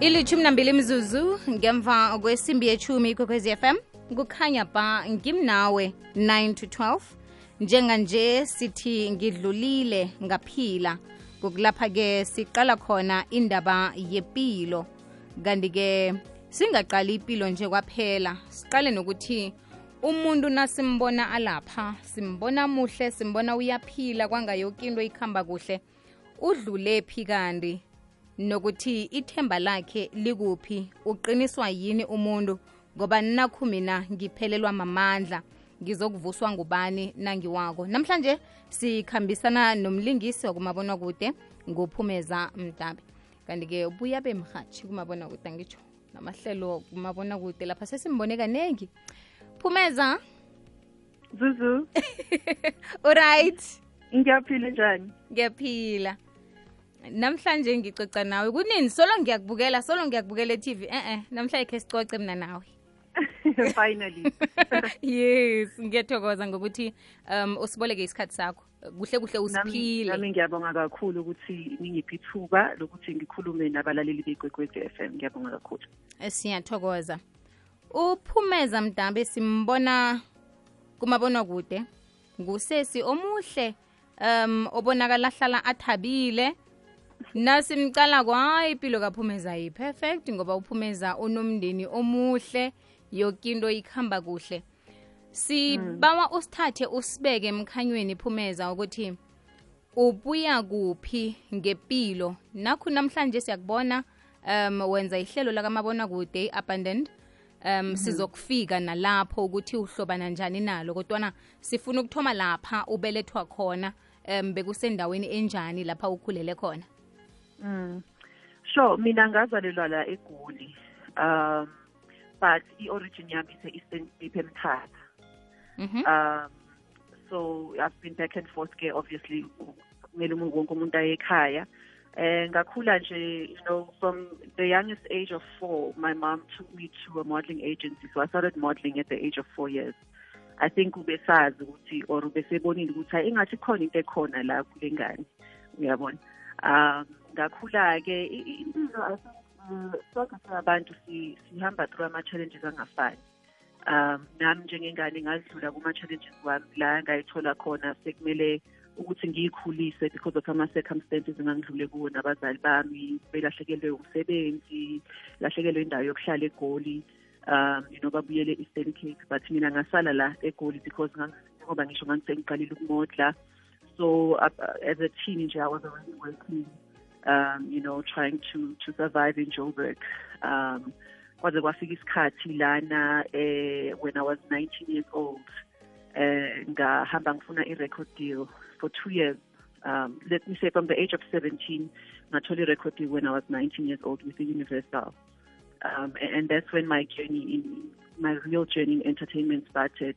ilithumi nambili mzuzu ngemva kwesimbi yechumi ikwekwezi fm kukhanya ba ngimnawe 9 to 12 njenganje sithi ngidlulile ngaphila. Kokulapha-ke siqala khona indaba yempilo kanti-ke singaqali impilo nje kwaphela. Siqale nokuthi umuntu nasimbona alapha simbona muhle simbona uyaphila kwangayoke into ikhamba kuhle udlule phi kanti? Nokuthi ithemba lakhe likuphi uqiniswa yini umuntu? Ngoba nakhu mina ngiphelelwa mamandla. Ngizokuvuswa ngubani nangiwako namhlanje sikhambisana nomlingisi wakumabona kude nguphumeza mdabe kanti-ke ubuya bemhatshi kumabona kude angitsho namahlelo kumabona kude lapha sesimbone kanengi. Phumeza? Zuzu, alright ngiyaphila njani? ngiyaphila namhlanje ngicoca nawe kunini? Solo ngiyakubukela solo ngiyakubukela e-tv eh-eh namhlanje khe sicoce mina nawe. Finally. yes ngiyathokoza ngokuthi um usiboleke isikhathi sakho. Kuhle kuhle usiphile. nami ngiyabonga kakhulu ukuthi ningiphi ithuba lokuthi ngikhulume nabalaleli beGwegwezi FM. Ngiyabonga kakhulu. siyathokoza. Uphumeza mdambe simbona kumabona kude ngusesi omuhle um obonakala hlala athabile. Nasimcala kwayi impilo kaphumeza yi-perfect ngoba uphumeza unomndeni omuhle yoke into ikhamba kuhle. Sibawa usithathe usibeke emkhanyweni phumeza ukuthi ubuya kuphi ngempilo nakho namhlanje siyakubona um wenza ihlelo lakamabona kude i-abundant um sizokufika nalapho ukuthi uhlobana njani nalo kodwana sifuna ukuthoma lapha ubelethwa khona um bekusendaweni enjani lapha ukhulele khona Mm. Sure, mina ngazalelwa la eGoli. Um but i-origin yami ise Eastern Cape eMthatha. Mhm. Um so I've been back and forth ke obviously kumele umuntu wonke umuntu aye ekhaya. Eh ngakhula nje you know from the youngest age of 4 my mom took me to a modeling agency so I started modeling at the age of 4 years. I think ubesazi ukuthi or ubesebonile ukuthi ingathi khona into ekhona la kule ngane. Uyabona? Um ngakhula ke i- i- impilo uh, sonke singabantu si- sihamba through ama-challenges angafani. um nami njengengane ngadlula kuma-challenges wami la ngayithola khona sekumele ukuthi ngiyikhulise because of ama-circumstances engangidlule kuwo nabazali bami belahlekelwe umsebenzi lahlekelwe indawo yokuhlala egoli um you know babuyele e-eastern cape but mina ngasala la egoli because ngoba ngisho ngangisengiqalile ukumodla. So uh, as a teen nje i was already working um you know trying to to survive in joburg. Um kwaze kwafika isikhathi lana eh when i was 19 years old eh ngahamba ngifuna i-record deal for two years. Um let me say from the age of 17 ngathola i-record deal when i was 19 years old with the universal. Um and, and that's when my journey in my real journey in entertainment started.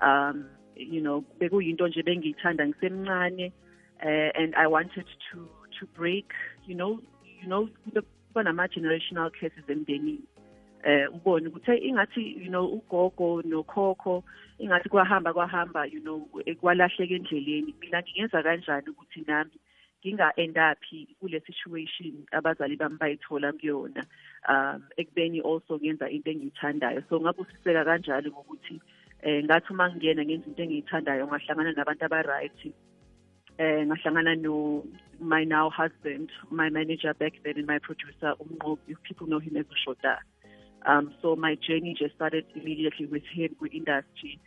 Um you know bekuyinto nje bengiyithanda ngisemncane uh, and i wanted to to break you know you know kuba nama-generational cases emndenini. Eh ubone ukuthi hey, ingathi you know ugogo nokhokho ingathi kwahamba kwahamba you know eh, kwalahleka endleleni. Mina ngingenza kanjani ukuthi nami nginga-endaphi kule situation abazali bami bayithola kuyona? Um ekubeni also ngenza into engiyithandayo. So ngabusiseka kanjalo ngokuthi eh ngathi uma ngingena ngenza into engiyithandayo ngahlangana nabantu aba-right. Eh ngahlangana no my now husband my manager back then and my producer people know him as ushoda um so my journey just started immediately with him with industry.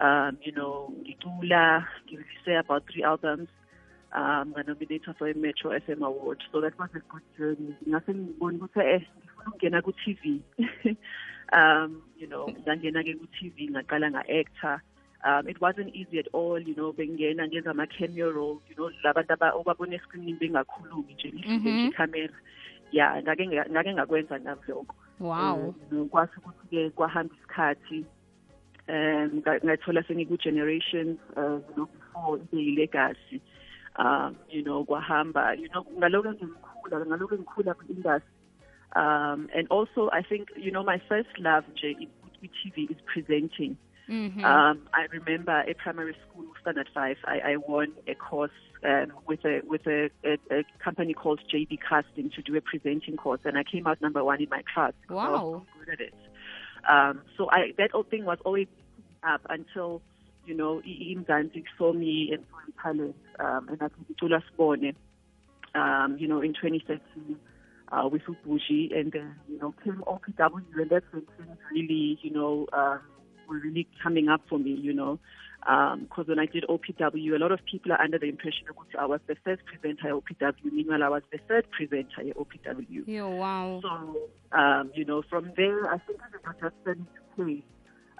Um you know ngicula ngirelease about three albums um nganominated for a metro fm award. So that was a good journey. Ngase ngibona ukuthi eh ngifuna ukungena ku-tv um you know ngangena-ke ku-tv ngaqala nga-actor um it wasn't easy at all you know bengena ngenza ama-cameo role you know labantu aba- obabona escreenini bengakhulumi nje nje Mhm. icamera. Ya ngake nga- ngake ngakwenza nami lokho. Wow. Um, you know, kwase ukuthi-ke kwahamba isikhathi um nga- ngathola sengiku-generation uh, you know before ibe yi-legacy. Um you know kwahamba you know ngalokho ngikhula ngalokho ngikhula kwi-industry. Um and also i think you know my first love nje i-tv is presenting Mhm. Um, I remember at primary school, standard five, I, I won a course um, with a with a, a, a company called JB Casting to do a presenting course, and I came out number one in my class. 'cause I was Wow. so good at it. Um, so I that whole thing was always up until you know i- iMzansi saw me and saw my talent, um, and I think Tula Spone, um, you know, in 2013 uh, with Ubuji, and then you know came OPW, and that's when things really, you know, um, were really coming up for me, you know. Because when I did OPW, a lot of people are under the impression that I was the first presenter at OPW. Meanwhile, I was the third presenter at OPW. Yeah, wow So, um, you know, from there, I think it was just into place.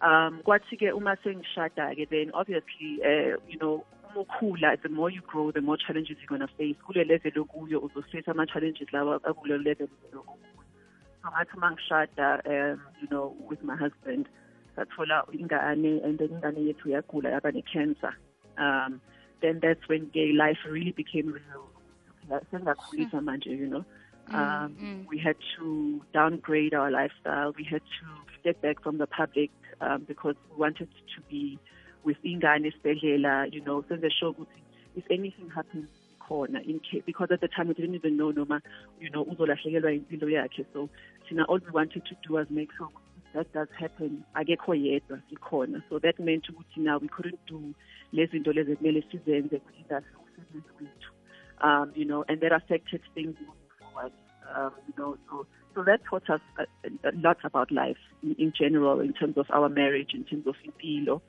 Um, kwathi ke uma sengishada ke then obviously, uh, you know, uma ukhula, the more you grow, the more challenges you're going to face. Kule level okuyo uzoface ama-challenges lawa akule level okuyo. So ngathi uma ngishada, um, you know, with my husband, sathola ingane and then ingane yethu yagula yaba ne-cancer. Um, then that's when gay life really became real. Sengakhulisa manje, you know. Um, mm. We had to downgrade our lifestyle. We had to step back from the public um, because we wanted to be with Ingane Sibhedlela, you know, so the show if anything happens corner in case because at the time we didn't even know noma you know uzolahlekelwa impilo yakhe so thina all we wanted to do was make sure that does happen akekho yedwa sikhona so that meant ukuthi now we couldn't do lezi zinto lezi ekumele sizenze kwi-industry umsebenzi wethu um, you know, and that affected things moving forward. Um, you know, so so that taught us a, a lot about life in, in general, in terms of our marriage, in terms of impilo.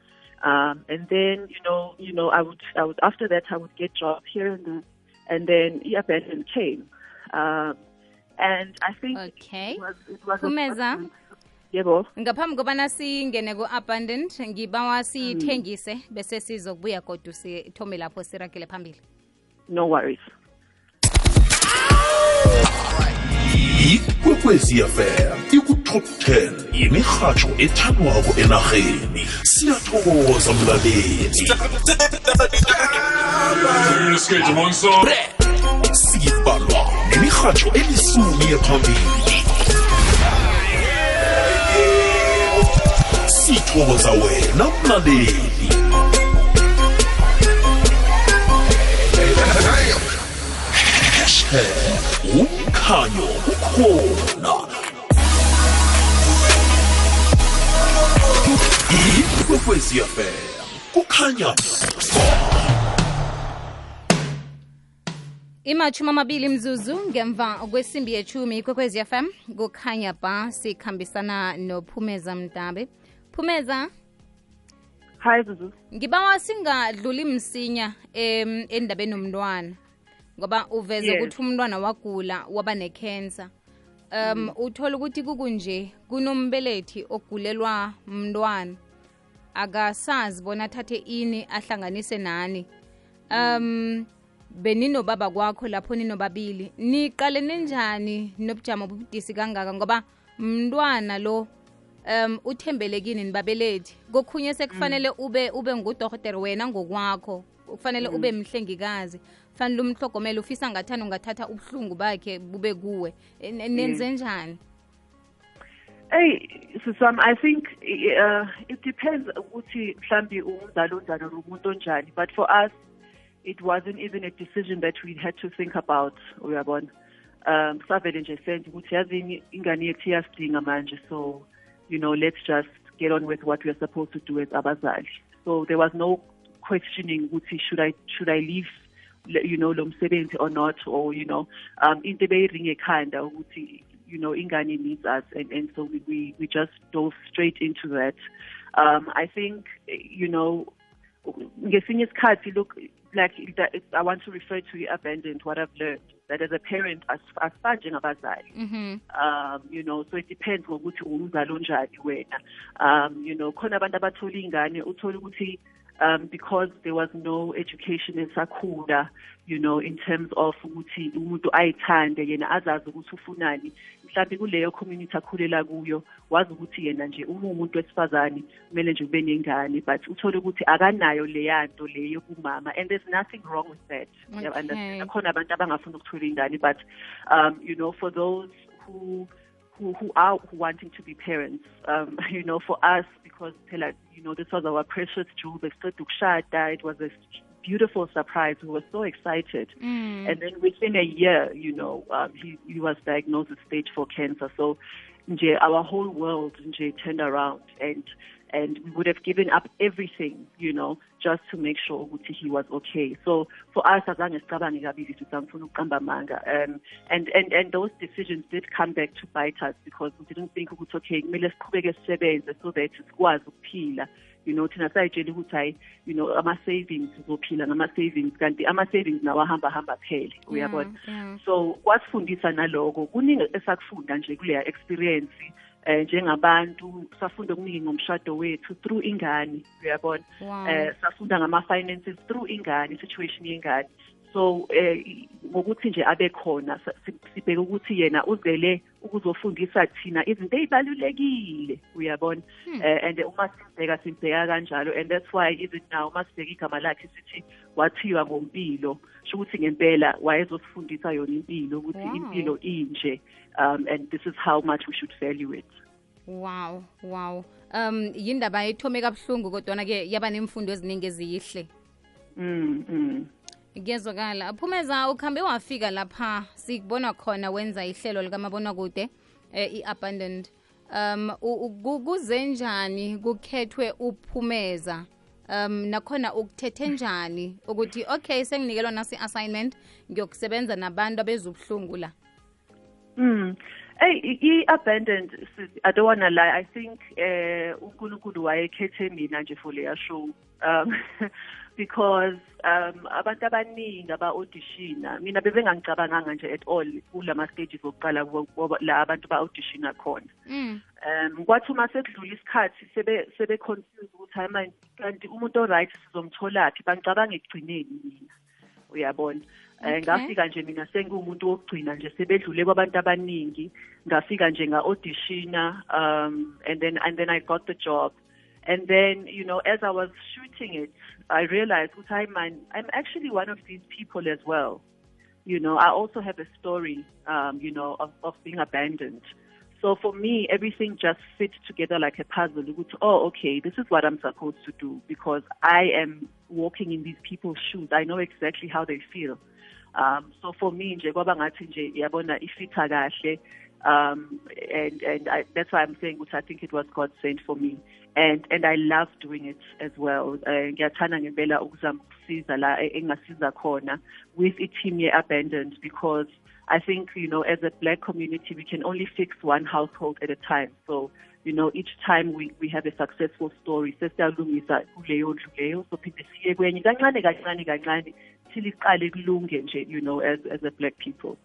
Um, and then, you know, you know, I would, I would after that, I would get jobs here and there, and then yeah, abandon came, um, and I think okay it was, it was Phumeza. Yebo. ngaphambi kobana singene ku-abundant ngibawa siyithengise bese sizokubuya kodwa sithome lapho sirakele phambili. No worries. ikwekwezi fm ikutop 10 yimirhatsho ethandwako enarheni. Siyathokoza mlaleli. Sibalwa nemirhatsho elisumi ephambili sithokoza wena mlaleli hashtag umkhanyo ukhona. Ikwekwezi fm kukhanya. Imachumi amabili mzuzu ngemva kwesimbi yechumi kwekwezi fm kukhanya ba sikhambisana nophumeza mdabe phumeza? Hi, Zuzu. ngibawa singadluli msinya em endabeni nomntwana ngoba uveze ukuthi umntwana wagula waba nekhensa um uthola ukuthi kukunje kunombelethi ogulelwa mntwana. Akasazi bona athathe ini ahlanganise nani. Um beninobaba kwakho lapho ninobabili. Niqalene njani nobujamo bobudisi kangaka? Ngoba mntwana lo um uthembelekini nibabelethi. Kokhunye sekufanele ube ube ngudohotere wena ngokwakho. Kufanele ube mhlengikazi. Kufanele umhlogomele ufisa ngathani ungathatha ubuhlungu bakhe bube kuwe. N- nenze njani? Hey, sisam I think uh, it depends ukuthi mhlambi umzali onjani or umuntu onjani. But for us, it wasn't even a decision that we had to think about. Uyabona, um, savele nje senze ukuthi yazini ingane yethu iyasidinga manje, so you know, let's just get on with what we are supposed to do as abazali. So there was no questioning ukuthi should I should I leave you know lo or not or you know um into beyiringe ekhanda ukuthi you know ingane needs us and and so we we, we just dove straight into that um i think you know ngesinye isikhathi look like i want to refer to abandoned what i've learned that as a parent as- asifanje ngabazali mhm um you know so it depends ngokuthi umzali onjani wena. Um you know khona abantu abathola ingane uthola ukuthi um because there was no education in esakhula you know in terms of ukuthi umuntu ayithande yena azazi ukuthi ufunani mhlawumbe kuleyo community akhulela kuyo wazi ukuthi yena nje umuntu wesifazane kumele nje ube nengane but uthole ukuthi akanayo leya nto le yokumama and there's nothing wrong with that Okay. Uyabona? abantu abangafuni ukuthola ingane but um you know for those who who who are wanting to be parents um you know for us because you know this was our precious jewel ukushada it was a beautiful surprise. We were so excited. Mm. And then within a year, you know, um, he, he was diagnosed with stage four cancer. So nje, our whole world nje, turned around and and we would have given up everything, you know, just to make sure he was okay. So for us, azange sicabange kabili ukuthi angifuna ukuqamba amanga. Um, and, and, and those decisions did come back to bite us because we didn't think ukuthi okay, kumele siqhubeke sisebenze so that sikwazi ukuphila. You know, thina sayitshela ukuthi hayi, you know, ama-savings sizophila ngama-savings kanti ama-savings nawo ahamba hamba phele, uyabona. yeah. so kwasifundisa naloko kuningi esakufunda nje kuleya experience eh njengabantu safunda okuningi ngomshado wethu through ingane uyabona Wow. eh safunda ngama finances through ingane situation yengane so eh i- ngokuthi nje abe khona sa- si- sibheke ukuthi yena uzele ukuzofundisa thina izinto ezibalulekile uyabona? Eh and uma sibheka sibheka kanjalo and that's why even now uma sibheka igama lakhe sithi wathiwa ngompilo sho ukuthi ngempela wayezosifundisa yona impilo ukuthi impilo inje um and this is how much we should value it. Wow wow. Um yindaba ethome kabuhlungu kodwana ke yaba nemfundo eziningi eziyihle mm, mm. Kuyezwakala phumeza ukhambe wafika lapha sikubona khona wenza ihlelo likamabonakude eh, i-abandoned um kuze njani kukhethwe uphumeza um nakhona ukuthethe njani ukuthi okay senginikelwa nasi assignment ngiyokusebenza nabantu abezubuhlungu la Mm. Hey, i-abandoned, I don't want to lie. I think uh, uNkulunkulu wayekhethe mina nje for leya show. Um, because um, abantu abaningi aba-auditiona, mina bebengangicabanganga nje at all kulama stages okuqala kubo- kubo- la abantu ba-auditiona khona. mm. um kwathi uma sekudlula isikhathi sebe sebe confused ukuthi hayi manje kanti umuntu oright sizomtholaphi bangicabange ekugcineni mina uyabona Okay. eh ngafika nje mina sengumuntu wokugcina nje sebedlule kwabantu abaningi ngafika nje nga auditiona um and then and then I got the job and then you know as I was shooting it I realized man I'm actually one of these people as well you know, I also have a story, um, you know, of, of being abandoned. So for me, everything just fit together like a puzzle. Oh, okay, this is what I'm supposed to do because I am walking in these people's shoes. I know exactly how they feel. Um, so for me, nje. Um, and and I, that's why I'm saying, which I think it was God sent for me, and and I love doing it as well. Uh, Ngiyathanda ngempela ukuzama ukusiza la engasiza khona with a team ye abandoned because I think you know as a black community we can only fix one household at a time. So you know each time we we have a successful story, sesiyalungisa kuleyo ndlu leyo so phinde siye kwenye kancane kancane kancane till iqale kulunge nje you know as as a black people.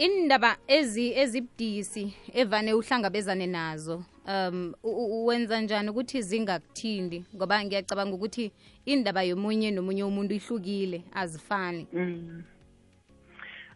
Indaba ezi ezibudisi evane uhlangabezane nazo um wenza njani ukuthi zingakuthindi? Ngoba ngiyacabanga ukuthi indaba yomunye nomunye umuntu ihlukile azifani. Mm.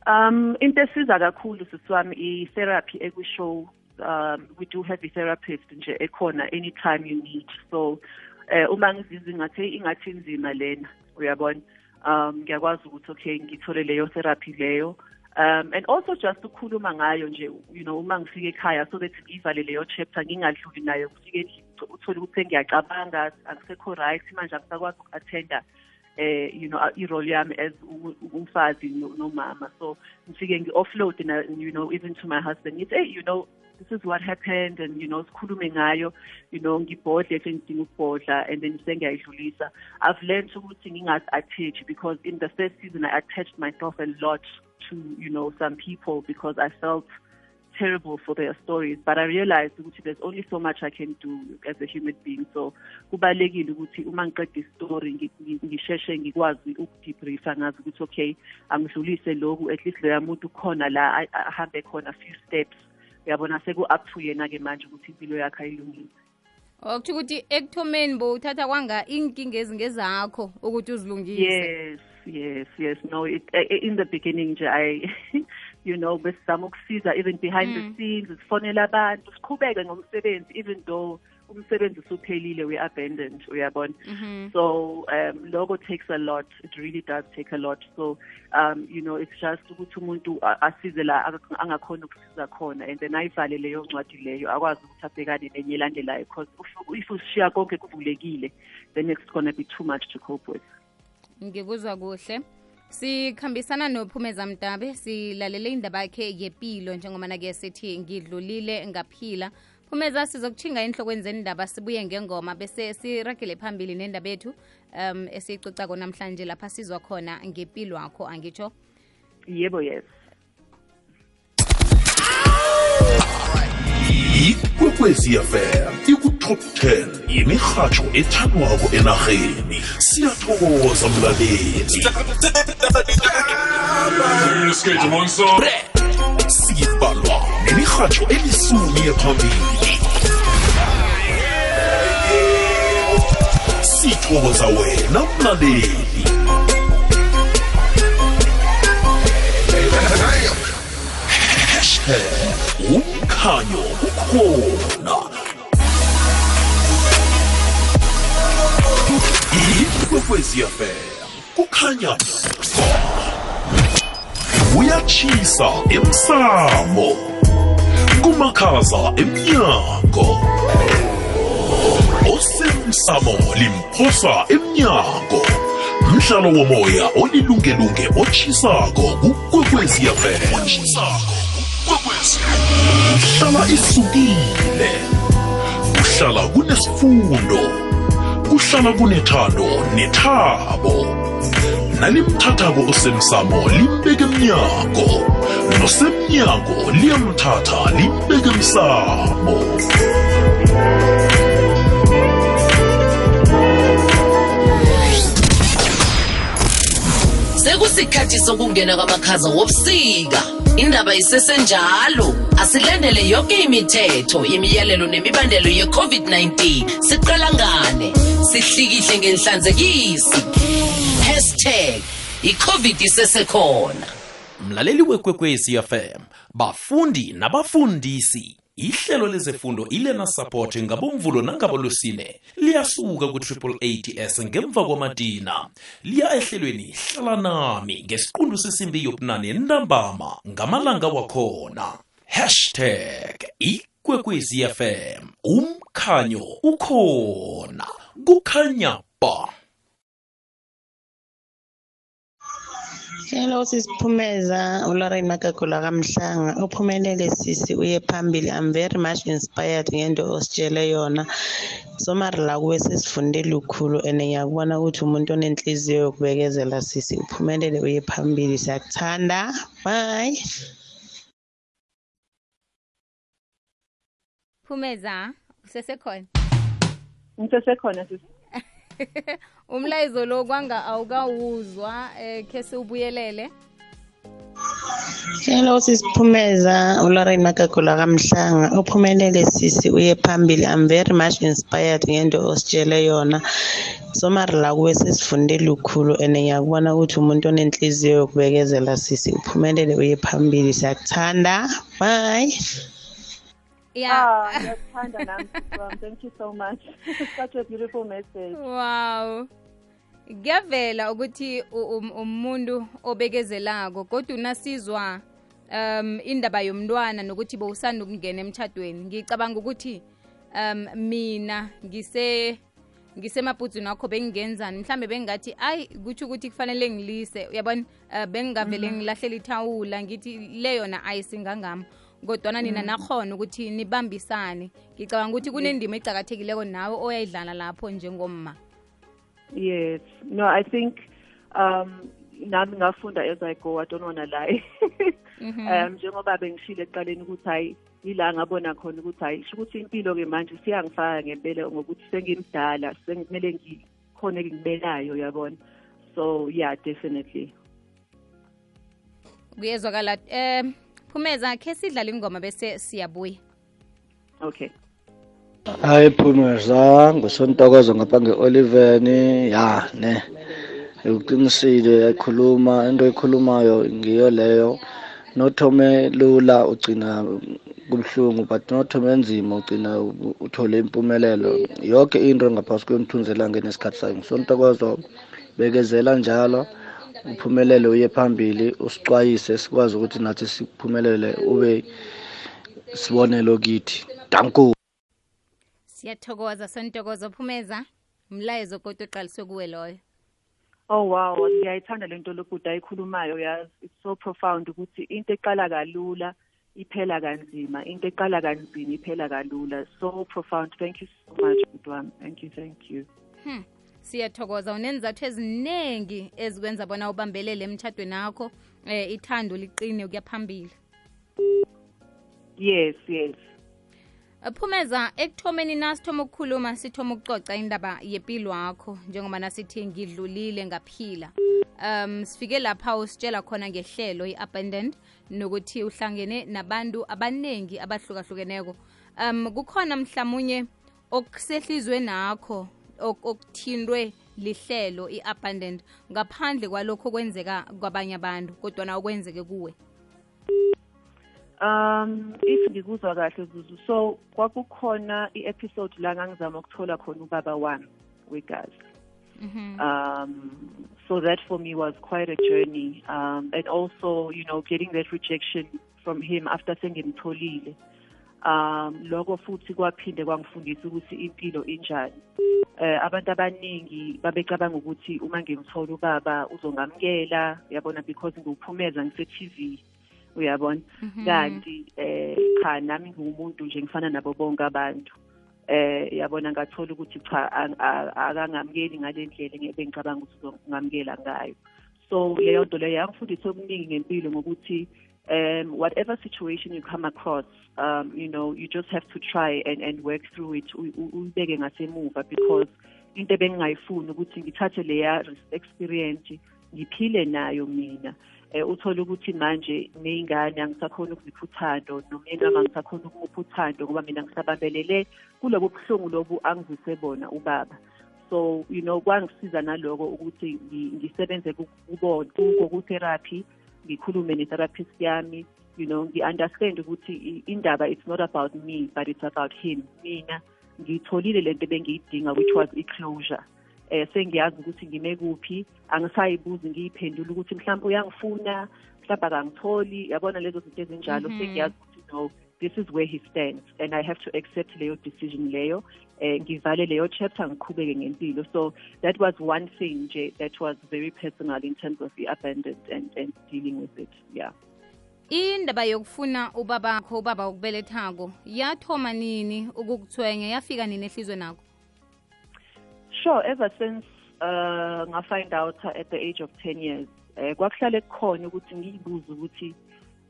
Um into esiza kakhulu sisiwami i-therapy ekwishow um we do have i-therapist nje ekhona anytime you need. So eh uma ngizizwa ngathi ingathi inzima lena uyabona? Um ngiyakwazi ukuthi okay ngithole leyo therapy leyo um and also just ukukhuluma ngayo nje you know uma ngifika ekhaya so that ngivale leyo chapter ngingadluli nayo kufike endlini uthole ukuthi ngiyacabanga akusekho right manje angisakwazi uku-attenda eh you know i-role yami as umfazi no- nomama. So ngifike ngi-offload you know even to my husband. Ngithi hey you know this is what happened and you know sikhulume ngayo you know ngibhodle if ngidinga ukubhodla and then sengiyayidlulisa. I've learned ukuthi ngingazi-attach because in the first season i attached myself a lot to you know some people because i felt terrible for their stories. But i realized ukuthi there's only so much i can do as a human being. So kubalekile ukuthi uma ngiqeda istory ngi- ngi- ngisheshe ngikwazi ukudebriefa ngazi ukuthi okay angidlulise lokhu. At least leya muntu khona la ahambe khona few steps. Uyabona seku-up to yena-ke manje ukuthi impilo yakhe ayilungile. Oh, Okuthi ukuthi ekuthomeni bowuthatha kwanga inkinga ezingezakho ukuthi uzilungise. Yes, yes, yes. No, it, uh, in the beginning, I, you know, besizama ukusiza even behind the scenes, sifonela abantu, siqhubeke ngomsebenzi even though umsebenzi usuphelile we abandoned uyabona? Mhm. so um logo takes a lot. It really does take a lot. So um you know it's just ukuthi umuntu a- asize la angakhona ukusiza khona and then ayivale leyo ncwadi leyo akwazi ukuthi abhekane nenye elandelayo because if- if ushiya konke kuvulekile then it's gonna be too much to cope with ngikuzwa kuhle. Sikhambisana nophumeza mdabe silalele indaba yakhe yepilo njengomana-ke sithi ngidlulile ngaphila. Phumeza sizokuthinga enhlokweni zendaba sibuye ngengoma bese siragele phambili nendaba yethu um esiyicocako namhlanje lapha sizwa khona ngempilo wakho angitsho? Yebo yes ikwekwezi fm ikutop 10 yemirhatsho ethandwako enarheni. Siyathokoza mlaleli. Clear the schedule one song. siyibhalwa nemirhatsho elisumi ephambili. Sithokoza wena mlaleli. Hashtag umkhanyo ukhona ikwekwezi fm kukhanya kuyatshisa emsamo kumakhaza emnyango. Osemsamo limphosa emnyango mdlalo womoya olilungelunge otshisako kukwekweziyafm hlala isukile. Kuhlala kunesifundo. Kuhlala kunethando nethabo. Nalimthathako osemsamo limbeke emnyango nosemnyango liyamthatha limbeke emsamo sekusikhathi sokungena kwamakhaza wobusika. Indaba isesenjalo. Asilandele yonke imithetho imiyalelo nemibandelo ye-covid-19. Siqalangane sihlikihle ngenhlanzekisi. Hashtag i-covid isesekhona. Mlaleli wekwekwezi fm bafundi nabafundisi. Ihlelo lezefundo ilena support ngabomvulo nangabolosine liyasuka ku-888s ngemva kwamadina liya ehlelweni hlala nami ngesiqundu sesimbi yobunane ntambama ngamalanga wakhona. Hashtag ikwekwezi fm umkhanyo ukhona. Kukhanya ba. Hello sisiphumeza uLorraine Magagula kamhlanga uphumelele sisi uye phambili. I'm very much inspired ngento ositshele yona. Somari la kube sesifunde lukhulu and ngiyakubona ukuthi umuntu onenhliziyo yokubekezela sisi. Uphumelele uye phambili. Siyakuthanda. Bye. Phumeza usesekhona? Ngisesekhona sisi. umlayezo lo kwanga awukawuzwa eh khe siwubuyelele. Hello sisiphumeza uLorraine Magagula kamhlanga. Uphumelele sisi uye phambili. I'm very much inspired ngento ositshele yona. Somari la kube sesifunde lukhulu and ngiyakubona ukuthi umuntu onenhliziyo yokubekezela sisi. Uphumelele uye phambili. Siyakuthanda. Bye. Ya ah ngiyakuthanda nami sisi wami. thank you so much. Such a beautiful message. Wow. Kuyavela ukuthi um- umuntu obekezelako kodwa unasizwa um indaba yomntwana nokuthi bowusanda ukungena emtshadweni ngicabanga ukuthi um mina ngise ngisemabhudzini wakho bengingenzani? Mhlambe bengingathi ayi kutsho ukuthi kufanele ngilise. Uyabona? Uh, bengingavele ngilahlela ithawula ngithi le yona ayisingangami kodwana nina nakhona ukuthi nibambisane ngicabanga ukuthi kunendima ecakathekileko nawe oyayidlala lapho njengomma Yes. No, I think um nami ngafunda as I go I don't want to lie. um njengoba bengishilo ekuqaleni ukuthi hayi ila ngabona khona ukuthi hayi sho ukuthi impilo ke manje siyangifaka ngempela ngokuthi sengimdala sengimele ngikhona engibelayo yabona. So yeah, definitely. kuyezwakala um phumeza khe sidlala ingoma bese siyabuya. Okay. hayi phumeza ngusontokozo ngapha nge-oliveni. Ya ne uqinisile yayikhuluma into ekhulumayo ngiyo leyo. Nothome lula ugcina kubuhlungu but not enzima ugcina u- uthole impumelelo. Yonke into ngaphasi kwemthunzi elangeni esikhathi sayo. Ngisontokozo bekezela njalo. Uphumelele uye phambili usixwayise sikwazi ukuthi nathi siphumelele ube sibonelo kithi danku siyathokoza sontokozo phumeza umlayezo kodwa oqaliswe kuwe loyo Oh wow, ngiyayithanda lento lokuda ayikhulumayo yazi. It's so profound ukuthi into eqala kalula iphela kanzima, into eqala kanzima iphela kalula. So profound. Thank you so much, Mdwami. Thank you, thank you. hmm. Siyathokoza. Unenzathu eziningi ezikwenza bona ubambelele emtshadweni akho eh ithando liqine kuyaphambili Yes, yes. phumeza ekuthomeni nasithoma ukukhuluma sithoma ukucoca indaba yempilo wakho njengoba nasithi ngidlulile ngaphila. Um sifike lapha usitshela khona ngehlelo i-abandoned nokuthi uhlangene nabantu abaningi abahlukahlukeneko. Um kukhona mhlamunye okusehlizwe nakho okuthindwe lihlelo i-abandoned ngaphandle kwalokho kwenzeka kwabanye abantu kodwa na okwenzeke kuwe Um if ngikuzwa kahle Zuzu so kwakukhona i-episode la ngangizama ukuthola khona ubaba wami wegazi. Um so that for me was quite a journey um and also you know getting that rejection from him after sengimtholile. Um lokho futhi kwaphinde kwangifundisa ukuthi impilo injani. Eh abantu abaningi babecabanga ukuthi uma ngimthola ubaba uzongamkela yabona because ngiwuphumeza ngise TV uyabona kanti eh cha nami ngiwumuntu nje ngifana nabo bonke abantu. Eh yabona ngathola ukuthi cha akangamkeli ngale ndlela ngeke ngicabanga ukuthi uzongamkela ngayo. So leyo nto leyo yangifundisa okuningi ngempilo ngokuthi um whatever situation you come across um you know you just have to try and and work through it. Uyibeke ngasemuva because into ebengingayifuni ukuthi ngithathe leya experience ngiphile nayo mina. Eh uthola ukuthi manje neyingane angisakhona ukuzipha uthando nomyeni wami angisakhona ukumupha uthando ngoba mina ngisabambelele kulobo buhlungu lobu angizise bona ubaba. So you know kwangisiza naloko ukuthi ngi- ngisebenze ku- kubo kuko ku-therapy ngikhulume ne-therapist yami you know ngi-understand ukuthi indaba it's not about me but it's about him. Mina ngiyitholile lento ebengiyidinga which was i-closure. Eh sengiyazi ukuthi ngime kuphi angisayibuzi ngiyiphendula ukuthi mhlawumbe uyangifuna mhlawumbe akangitholi yabona lezo zinto ezinjalo. Sengiyazi ukuthi no this is where he stands and i have to accept leyo decision leyo eh ngivale leyo chapter ngiqhubeke ngempilo. So that was one thing nje that was very personal in terms of the abandoned and and dealing with it yeah. Indaba yokufuna ubabakho ubaba ukubelethako yathoma nini ukukuthwenya yafika nini ehlizwe nakho Sure, ever since uh nga find out at the age of 10 years eh kwakuhlale kukhona ukuthi ngiyibuze ukuthi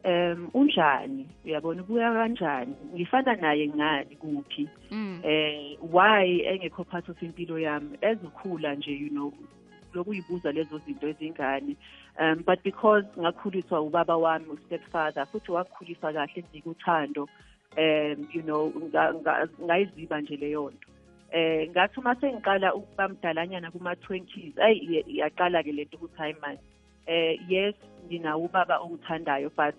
um unjani? Uyabona ubuya kanjani? Ngifana naye ngani kuphi? Mm. eh why engekho part of impilo yami? Ezikhula nje you know lokuyibuza lezo zinto ezingane um but because ngakhuliswa ubaba wami stepfather futhi wakhulisa kahle enginika uthando um you know nga- nga- ngayiziba nje leyo nto. Eh ngathi uma sengiqala ukuba mdalanyana kuma-twenties ayi ya- yaqala-ke lento ukuthi hayi mani. Eh yes nginawo ubaba ongithandayo but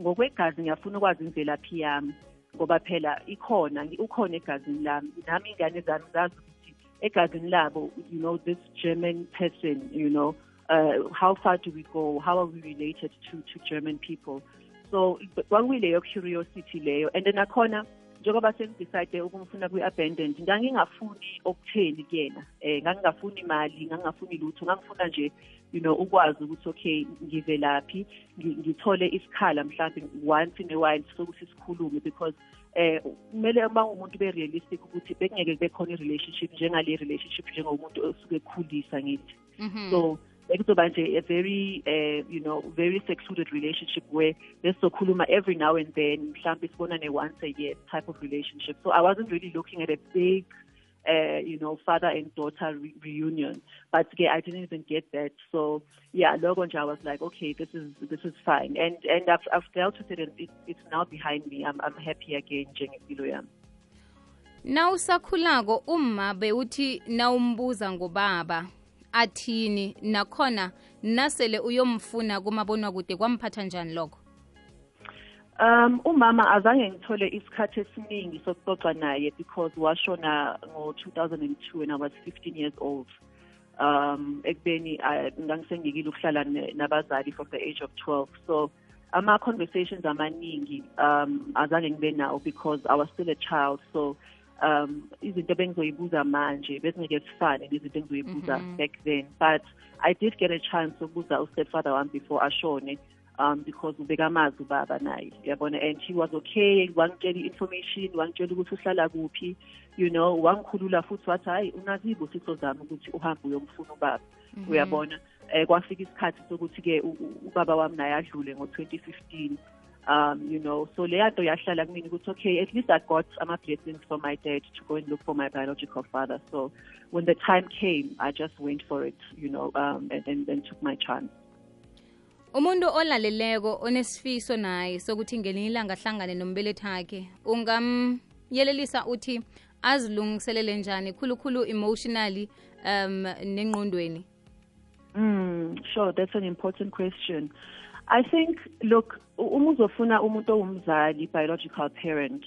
ngokwegazi ngiyafuna ukwazi imvelaphi yami ngoba phela ikhona ngi- ukhona egazini lami. Nami iy'ngane zami zazi ukuthi egazini labo you know this german person you know uh, how far do we go? How are we related to, to german people? So kwakuyileyo curiosity leyo. And then nakhona njengoba sengidecide ukumfuna kwi-abandoned ngangingafuni okutheni kuyena. Um ngangingafuni imali ngangingafuni lutho. Ngangifuna nje you know ukwazi ukuthi okay ngivelaphi ngi- ngithole isikhala mhlawumbe once in a while sokuthi sikhulume because eh kumele uma umuntu be-realistic ukuthi bekungeke kube khona i-relationship njengale relationship njengomuntu osuke ekhulisa ngithi Mhm. so bekuzoba nje a very uh, you know very secluded relationship where besizokhuluma every now and then mhlawumbe sibonane once a year type of relationship so i wasn't really looking at a big uh, you know father and daughter re- reunion. But yeah, i didn't even get that. So yeah logo nje i was like okay this is this is fine. And and i've, I've dealt with it and it, it's now behind me. I'm, I'm happy again njengempilo yami. Na usakhulako uma bewuthi nawumbuza ngobaba athini nakhona nasele uyomfuna kumabonwa kude kwamphatha njani lokho Um umama azange ngithole isikhathi esiningi sokuxoxa naye because washona ngo-2002 when I was 15 years old. Um ekubeni ngangisengikile ukuhlala nabazali from the age of 12. So ama conversations amaningi um azange ngibe nawo because I was still a child. So um izinto bengizoyibuza manje bezingeke zifane nezinto engizoyibuza back then but I did get a chance to ukubuza ustepfather wami before ashone um because ubekamazi ubaba naye. Uyabona? And he was okay. Wangitshela i-information wangitshela ukuthi uhlala kuphi. You know wangikhulula futhi wathi hayi unazi izibusiso zami ukuthi uhambe uyomfuna ubaba. Uyabona? Eh kwafika isikhathi sokuthi-ke ubaba wami naye adlule ngo-2015 um you know so leya nto yahlala kumina ukuthi okay at least i got ama-blessings from my dad to go and look for my biological father. So when the time came i just went for it you know um and, and, and took my chance umuntu olaleleko onesifiso naye sokuthi ngelinye ilanga ahlangane nombelethi wakhe ungamyelelisa uthi azilungiselele njani khulukhulu emotionally um nengqondweni Mm, sure, that's an important question. I think, look, uma uzofuna umuntu owumzali, biological parent,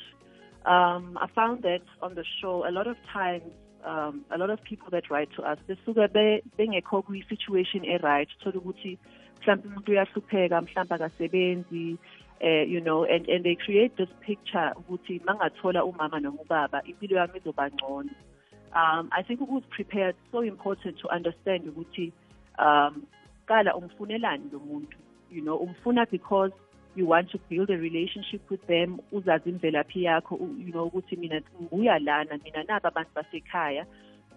um, I found that on the show, a lot of times, um, a lot of people that write to us, besuke be- bengekho kwi-situation e-right, thola ukuthi mhlawumbe umuntu uyahlupheka, mhlawumbe akasebenzi, uh, you know, and, and they create this picture ukuthi mangathola umama noma ubaba, impilo yami izoba ngcono. Um, I think ukuthi prepare is so important to understand ukuthi um qala umfunelani lo muntu you know umfuna because you want to build a relationship with them uzazi imvelaphi yakho you know ukuthi mina ngibuya lana mina naba abantu basekhaya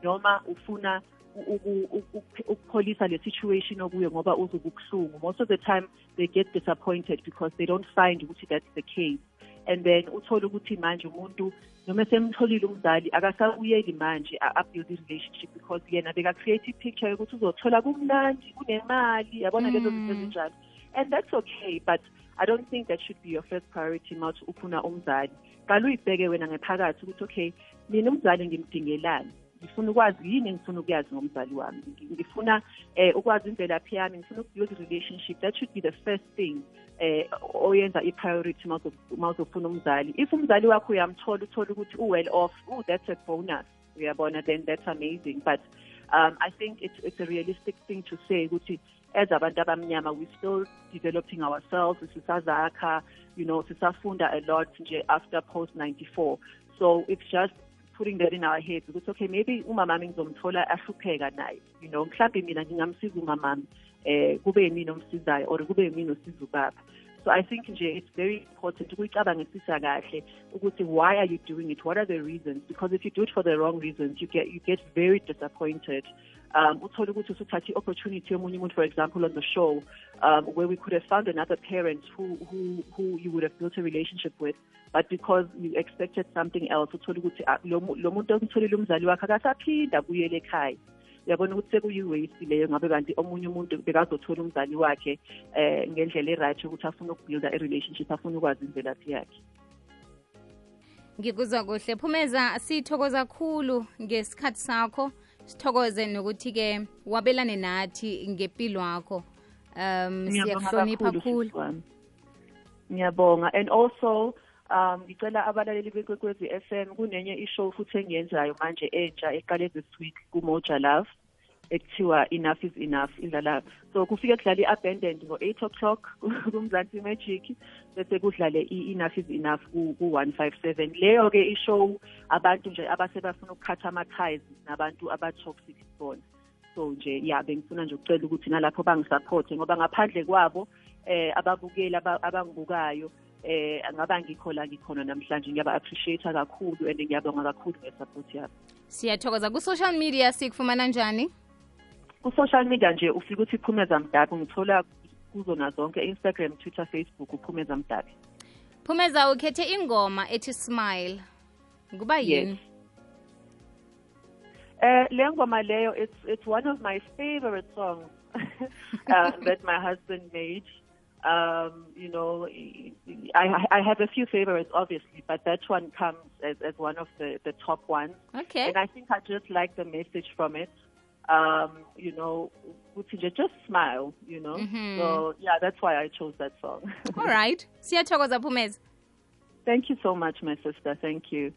noma ufuna ukupholisa le situation okuyo ngoba uzobe ubuhlungu. Most of the time they get disappointed because they don't find ukuthi that's the case. And then uthole ukuthi manje umuntu noma semtholile umzali akasabuyeli manje a-build i-relationship because yena beka-create i-picture yokuthi uzothola kumnandi kunemali yabona lezo zinto mm. ezinjalo. And that's okay but i don't think that should be your first priority mawuthi ufuna umzali. Qala uyibheke wena ngephakathi ukuthi okay mina umzali ngimdingelani? Ngifuna ukwazi yini engifuna ukuyazi ngomzali wami? Ngi- ngifuna eh ukwazi imvelaphi yami? Ngifuna ukubuild relationship? That should be the first thing eh oyenza i-priority mawuzofuna umzali. If umzali wakho uyamthola uthola ukuthi u-well off. Oh that's a bonus. Uyabona then that's amazing. But um i think it's, it's a realistic thing to say ukuthi as abantu abamnyama we still developing ourselves sisazakha you know sisafunda a lot nje after post 94 so it's just putting that in our heads ukuthi okay maybe umamami ngizomthola ahlupheka naye you know mhlawumbe mina ngingamsiza umamami eh kube yimina omsizayo or kube yimina osiza ubaba. So i think nje it's very important ukuyicabangisisa kahle ukuthi why are you doing it? What are the reasons? Because if you do it for the wrong reasons you get you get very disappointed um uthole ukuthi usuthatha i-opportunity yomunye umuntu for example on the show um where we could have found another parent who who who you would have built a relationship with but because you expected something else uthole ukuthi ah, lo mu- lo muntu omtholile umzali wakhe akasaphinda abuyele ekhaya. Uyabona ukuthi sekuyi-waste leyo ngabe kanti omunye umuntu bekazothola umzali wakhe eh ngendlela e-right yokuthi afuna ukubuilda i-relationship afuna ukwazi imvelaphi yakhe. Ngikuzwa kuhle. Phumeza sithokoza kakhulu ngesikhathi sakho sithokoze nokuthi-ke wabelane nathi ngempilo wakho. Um siyakuhlonipha wami. ngiyabonga. And also um ngicela abalaleli bekwekwezi FM kunenye ishow futhi engiyenzayo manje entsha eqale this week kuMoja Love ekuthiwa enough is enough idlala so kufike kudlala i-abandoned ngo-eight o'clock kumzansi magic bese kudlale i-enough is enough ku-one five seven. Leyo-ke ishow abantu nje abase bafuna ukukhatha ama-ties nabantu aba-toxic bona so nje ya bengifuna nje ukucela ukuthi nalapho bangisapothe ngoba ngaphandle kwabo eh ababukeli aba- abangibukayo eh ngaba ngikho la ngikhona namhlanje. Ngiyaba-appreciate kakhulu and ngiyabonga kakhulu nge-support yabo. Siyathokoza. Ku-social media sikufumana njani? Ku-social media nje ufika uthi phumeza mdabi ngithola kuzona zonke instagram twitter facebook uphumeza mdabi phumeza ukhethe ingoma ethi smile kuba yini Yes. Uh, le ngoma leyo, it's it's one of my favorite songs uh, that my husband made. Um, you know, I I have a few favorites, obviously, but that one comes as, as one of the, the top ones. okay And I think I just like the message from it. Um, you know, just smile, you know. So yeah, that's why I chose that song. all right phumeza Thank you so much, my sister. Thank you.